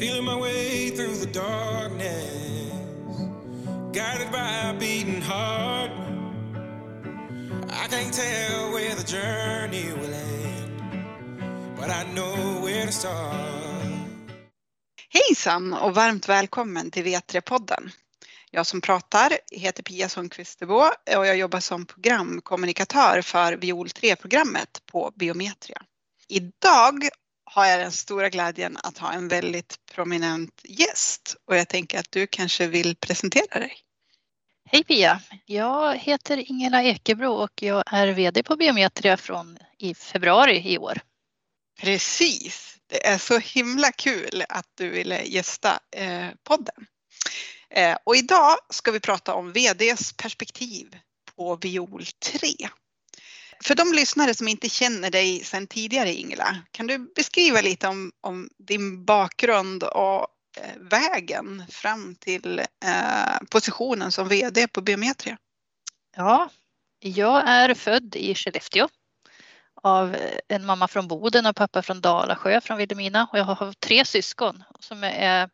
Feeling my way through the darkness, guided by a beating heart. I can't tell where the journey will end, but I know where to start. Hejsan och varmt välkommen till V3-podden. Jag som pratar heter Pia Sundqvist och jag jobbar som programkommunikatör för Viol 3-programmet på Biometria. Idag har jag den stora glädjen att ha en väldigt prominent gäst och jag tänker att du kanske vill presentera dig. Hej Pia! Jag heter Ingela Ekebro och jag är VD på Biometria från i februari i år. Precis! Det är så himla kul att du ville gästa eh, podden. Eh, och idag ska vi prata om VDs perspektiv på Viol 3. För de lyssnare som inte känner dig sedan tidigare Ingela, kan du beskriva lite om, om din bakgrund och eh, vägen fram till eh, positionen som VD på Biometria? Ja, jag är född i Skellefteå av eh, en mamma från Boden och pappa från Dalasjö från Vilhelmina och jag har tre syskon som är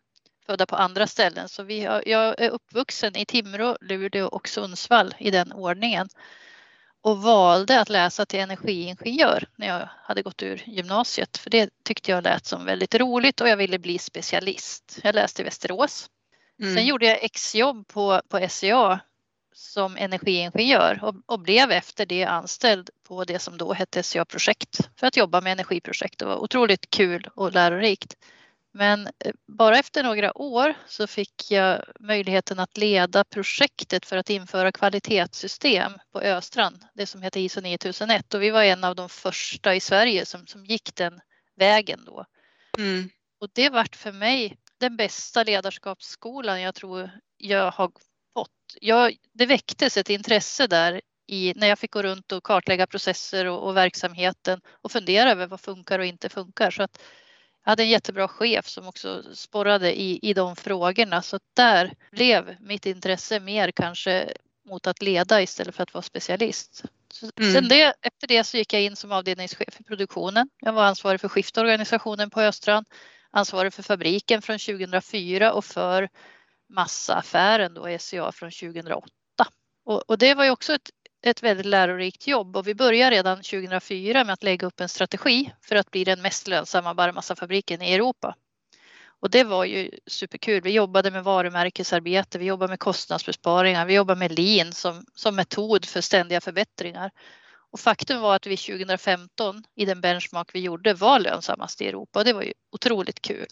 födda på andra ställen. Så vi har, jag är uppvuxen i Timrå, Luleå och Sundsvall i den ordningen och valde att läsa till energiingenjör när jag hade gått ur gymnasiet för det tyckte jag lät som väldigt roligt och jag ville bli specialist. Jag läste i Västerås. Mm. Sen gjorde jag exjobb på, på SCA som energiingenjör och, och, blev efter det anställd på det som då hette SCA projekt för att jobba med energiprojekt. Det var otroligt kul och lärorikt. Men eh, bara efter några år så fick jag möjligheten att leda projektet för att införa kvalitetssystem på Östrand, det som heter ISO 9001 och vi var en av de första i Sverige som, som gick den vägen då. Mm. Och det vart för mig den bästa ledarskapsskolan jag tror jag har fått. Jag, det väcktes ett intresse där i, när jag fick gå runt och kartlägga processer och, och verksamheten och fundera över vad funkar och inte funkar. Så att jag hade en jättebra chef som också sporrade i, i de frågorna så där blev mitt intresse mer kanske mot att leda istället för att vara specialist. Mm. Sen det, efter det så gick jag in som avdelningschef i produktionen. Jag var ansvarig för skiftorganisationen på Östrand, ansvarig för fabriken från 2004 och för massaaffären då SCA från 2008. Och, och det var ju också ett ett väldigt lärorikt jobb och vi började redan 2004 med att lägga upp en strategi för att bli den mest lönsamma barrmassafabriken i Europa. Och det var ju superkul. Vi jobbade med varumärkesarbete, vi jobbade med kostnadsbesparingar, vi jobbade med lean som, som metod för ständiga förbättringar. Och faktum var att vi 2015 i den benchmark vi gjorde var lönsammast i Europa och det var ju otroligt kul.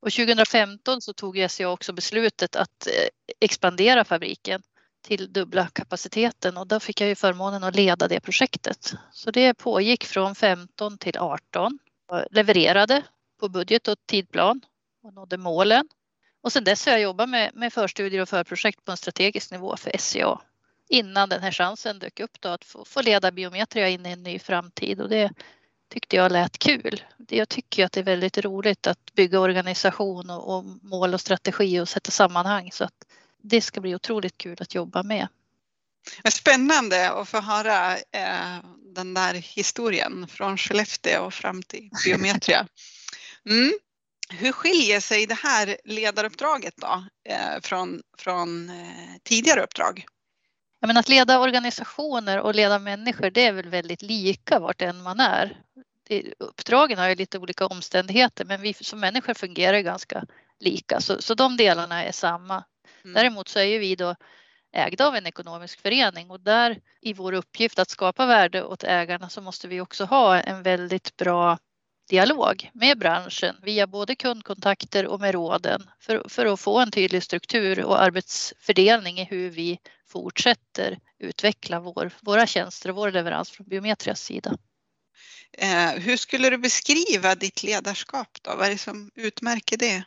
Och 2015 så tog SCA också beslutet att eh, expandera fabriken till dubbla kapaciteten och då fick jag ju förmånen att leda det projektet. Så det pågick från 15 till 18 och levererade på budget och tidplan och nådde målen. Och sen dess har jag jobbat med, med förstudier och förprojekt på en strategisk nivå för SCA innan den här chansen dök upp då att få, få leda Biometria in i en ny framtid och det tyckte jag lät kul. Jag tycker att det är väldigt roligt att bygga organisation och, och mål och strategi och sätta sammanhang så att det ska bli otroligt kul att jobba med. Spännande att få höra eh, den där historien från Skellefteå och fram till Biometria. Mm. Hur skiljer sig det här ledaruppdraget då eh, från, från eh, tidigare uppdrag? Ja, men att leda organisationer och leda människor det är väl väldigt lika vart än man är. Det, uppdragen har ju lite olika omständigheter men vi som människor fungerar ganska lika så, så de delarna är samma. Mm. Däremot så är ju vi då ägda av en ekonomisk förening och där i vår uppgift att skapa värde åt ägarna så måste vi också ha en väldigt bra dialog med branschen via både kundkontakter och med råden för, för att få en tydlig struktur och arbetsfördelning i hur vi fortsätter utveckla vår, våra tjänster och vår leverans från Biometrias sida. Eh, hur skulle du beskriva ditt ledarskap då? Vad är det som utmärker det?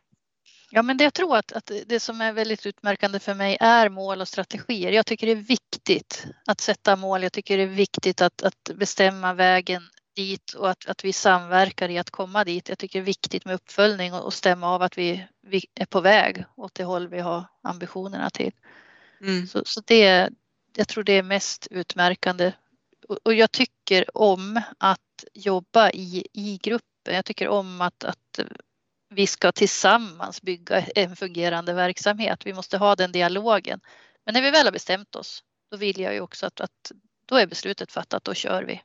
Ja, men det jag tror att, att det som är väldigt utmärkande för mig är mål och strategier. Jag tycker det är viktigt att sätta mål. Jag tycker det är viktigt att, att bestämma vägen dit och att, att vi samverkar i att komma dit. Jag tycker det är viktigt med uppföljning och, och stämma av att vi, vi är på väg åt det håll vi har ambitionerna till. Mm. Så, så det, jag tror det är mest utmärkande. Och, och jag tycker om att jobba i, i gruppen. Jag tycker om att, att vi ska tillsammans bygga en fungerande verksamhet. Vi måste ha den dialogen. Men när vi väl har bestämt oss, då vill jag ju också att, att då är beslutet fattat, då kör vi.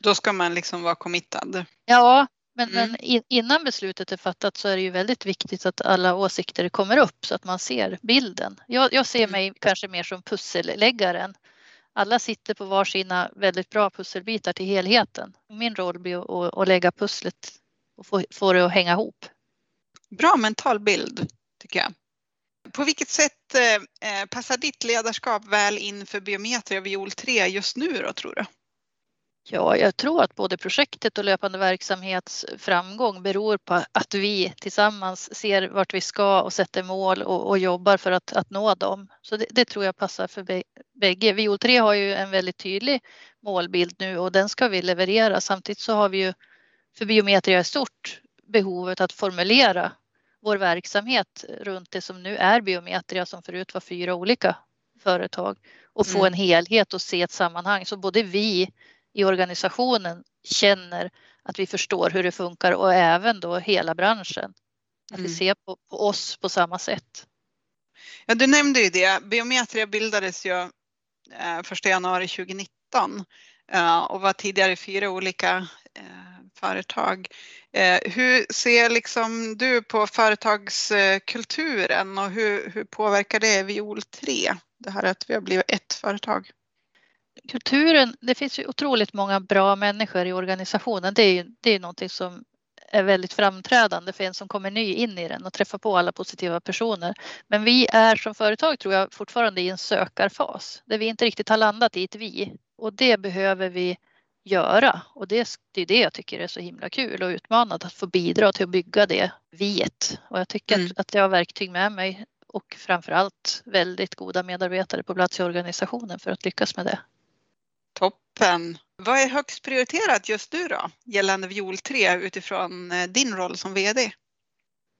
Då ska man liksom vara committad. Ja, men, mm. men innan beslutet är fattat så är det ju väldigt viktigt att alla åsikter kommer upp så att man ser bilden. Jag, jag ser mm. mig kanske mer som pusselläggaren. Alla sitter på varsina väldigt bra pusselbitar till helheten. Min roll blir att, att lägga pusslet och få, få det att hänga ihop. Bra mental bild tycker jag. På vilket sätt eh, passar ditt ledarskap väl in för Biometria Viol 3 just nu då tror du? Ja, jag tror att både projektet och löpande verksamhets framgång beror på att vi tillsammans ser vart vi ska och sätter mål och, och jobbar för att, att nå dem. Så det, det, tror jag passar för bägge. Viol 3 har ju en väldigt tydlig målbild nu och den ska vi leverera. Samtidigt så har vi ju för biometria i stort behovet att formulera vår verksamhet runt det som nu är biometria som förut var fyra olika företag och få mm. en helhet och se ett sammanhang. Så både vi i organisationen känner att vi förstår hur det funkar och även då hela branschen. Att mm. vi ser på, på, oss på samma sätt. Ja, du nämnde ju det. Biometria bildades ju eh, 1 januari 2019 eh, och var tidigare fyra olika företag. Eh, hur ser liksom du på företagskulturen och hur, hur påverkar det Viol 3? Det här att vi har blivit ett företag kulturen, det finns ju otroligt många bra människor i organisationen. Det är ju det är någonting som är väldigt framträdande för en som kommer ny in i den och träffar på alla positiva personer. Men vi är som företag tror jag fortfarande i en sökarfas där vi inte riktigt har landat i ett vi och det behöver vi göra och det, det är det jag tycker är så himla kul och utmanande att få bidra till att bygga det viet och jag tycker mm. att, att jag har verktyg med mig och framförallt väldigt goda medarbetare på plats i organisationen för att lyckas med det. Toppen! Vad är högst prioriterat just nu då gällande Viol 3 utifrån eh, din roll som VD?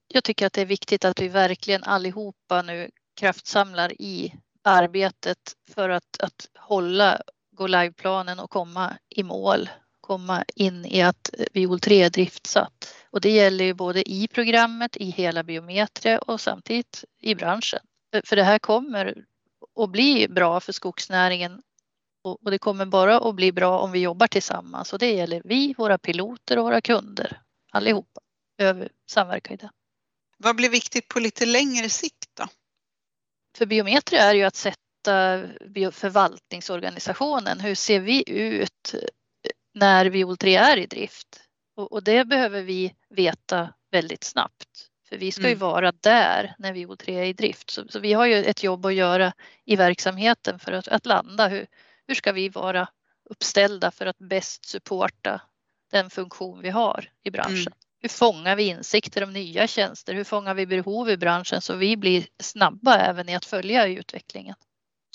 Jag tycker att det är viktigt att vi verkligen allihopa nu kraftsamlar i arbetet för att, att hålla Go live-planen och komma i mål, komma in i att Viol 3 är driftsatt. Och det gäller ju både i programmet, i hela Biometria och samtidigt i branschen. För det här kommer att bli bra för skogsnäringen och det kommer bara att bli bra om vi jobbar tillsammans och det gäller vi, våra piloter och våra kunder. Allihopa behöver samverka i det. Vad blir viktigt på lite längre sikt då? För biometri är ju att sätta förvaltningsorganisationen. Hur ser vi ut när Viol 3 är i drift? Och, det behöver vi veta väldigt snabbt. För vi ska ju mm. vara där när Viol 3 är i drift. Så, så, vi har ju ett jobb att göra i verksamheten för att, att landa. Hur, hur ska vi vara uppställda för att bäst supporta den funktion vi har i branschen? Mm. Hur fångar vi insikter om nya tjänster? Hur fångar vi behov i branschen så vi blir snabba även i att följa utvecklingen?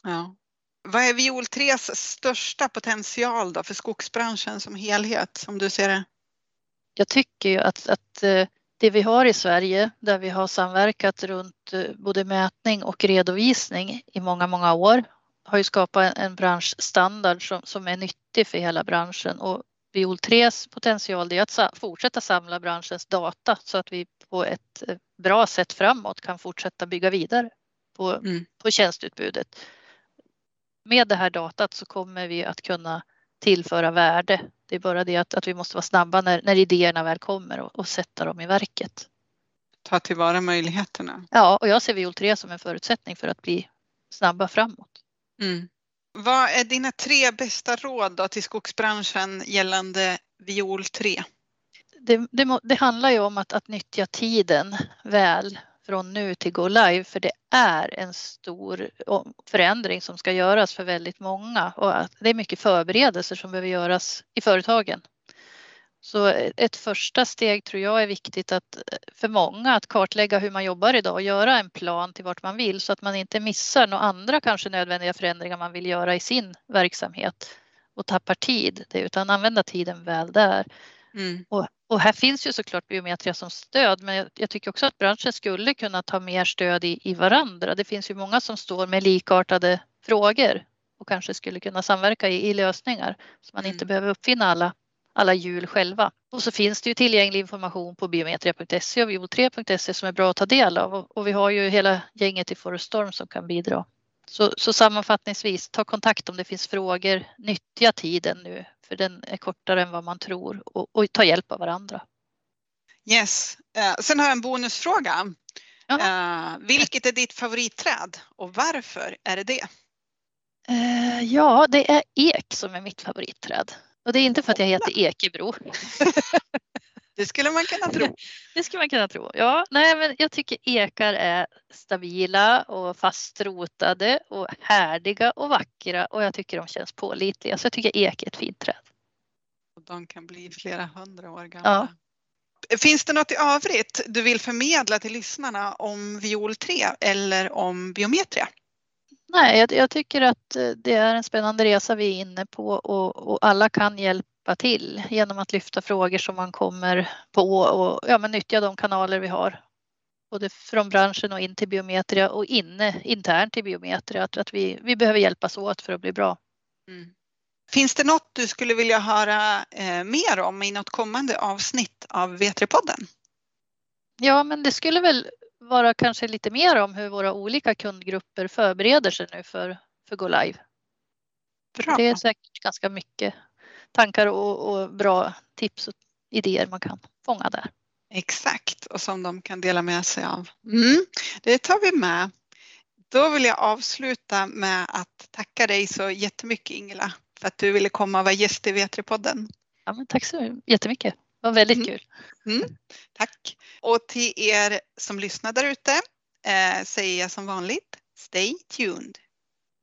Ja. Vad är Viol 3s största potential då för skogsbranschen som helhet som du ser det? Jag tycker ju att, att eh, det vi har i Sverige där vi har samverkat runt eh, både mätning och redovisning i många, många år har ju skapat en branschstandard som, som är nyttig för hela branschen och Biol 3s potential är att fortsätta samla branschens data så att vi på ett eh, bra sätt framåt kan fortsätta bygga vidare på, mm. på tjänstutbudet. Med det här datat så kommer vi att kunna tillföra värde. Det är bara det att, att vi måste vara snabba när, när idéerna väl kommer och, och sätta dem i verket. Ta tillvara möjligheterna. Ja, och jag ser Viol 3 som en förutsättning för att bli snabba framåt. Mm. Vad är dina tre bästa råd då till skogsbranschen gällande Viol 3? Det, det, det handlar ju om att, att nyttja tiden väl från nu till Go live för det är en stor förändring som ska göras för väldigt många och det är mycket förberedelser som behöver göras i företagen. Så ett första steg tror jag är viktigt att för många att kartlägga hur man jobbar idag och göra en plan till vart man vill så att man inte missar några andra kanske nödvändiga förändringar man vill göra i sin verksamhet och tappar tid utan använda tiden väl där. Mm. Och, och, här finns ju såklart biometria som stöd men jag, jag, tycker också att branschen skulle kunna ta mer stöd i, i varandra. Det finns ju många som står med likartade frågor och kanske skulle kunna samverka i, i lösningar så man mm. inte behöver uppfinna alla alla hjul själva. Och så finns det ju tillgänglig information på biometria.se och viol3.se som är bra att ta del av och vi har ju hela gänget i Forest Storm som kan bidra. Så, så sammanfattningsvis, ta kontakt om det finns frågor, nyttja tiden nu för den är kortare än vad man tror och, och ta hjälp av varandra. Yes. Eh, sen har jag en bonusfråga. Eh, vilket är ditt favoritträd och varför är det det? Eh, ja, det är ek som är mitt favoritträd. Och det är inte för att jag heter Ekebro. Det skulle man kunna tro. Det skulle man kunna tro. Ja, nej, men jag tycker ekar är stabila och fastrotade och härdiga och vackra och jag tycker de känns pålitliga. Så jag tycker ek är ett fint träd. De kan bli flera hundra år gamla. Ja. Finns det något i övrigt du vill förmedla till lyssnarna om Viol 3 eller om biometria? Nej, jag, jag, tycker att eh, det är en spännande resa vi är inne på och, och, alla kan hjälpa till genom att lyfta frågor som man kommer på och ja, men nyttja de kanaler vi har. Både från branschen och in till biometria och inne internt i biometria. Att, att vi, vi behöver hjälpas åt för att bli bra. Mm. Finns det något du skulle vilja höra eh, mer om i något kommande avsnitt av V3-podden? Ja, men det skulle väl vara kanske lite mer om hur våra olika kundgrupper förbereder sig nu för, för Go Live. Bra. Det är säkert ganska mycket tankar och, och, bra tips och idéer man kan fånga där. Exakt och som de kan dela med sig av. Mm, det tar vi med. Då vill jag avsluta med att tacka dig så jättemycket Ingela för att du ville komma och vara gäst i V3-podden. Ja, men tack så jättemycket. Det var väldigt mm. kul. Mm, tack. Och till er som lyssnar där ute eh, säger jag som vanligt Stay tuned.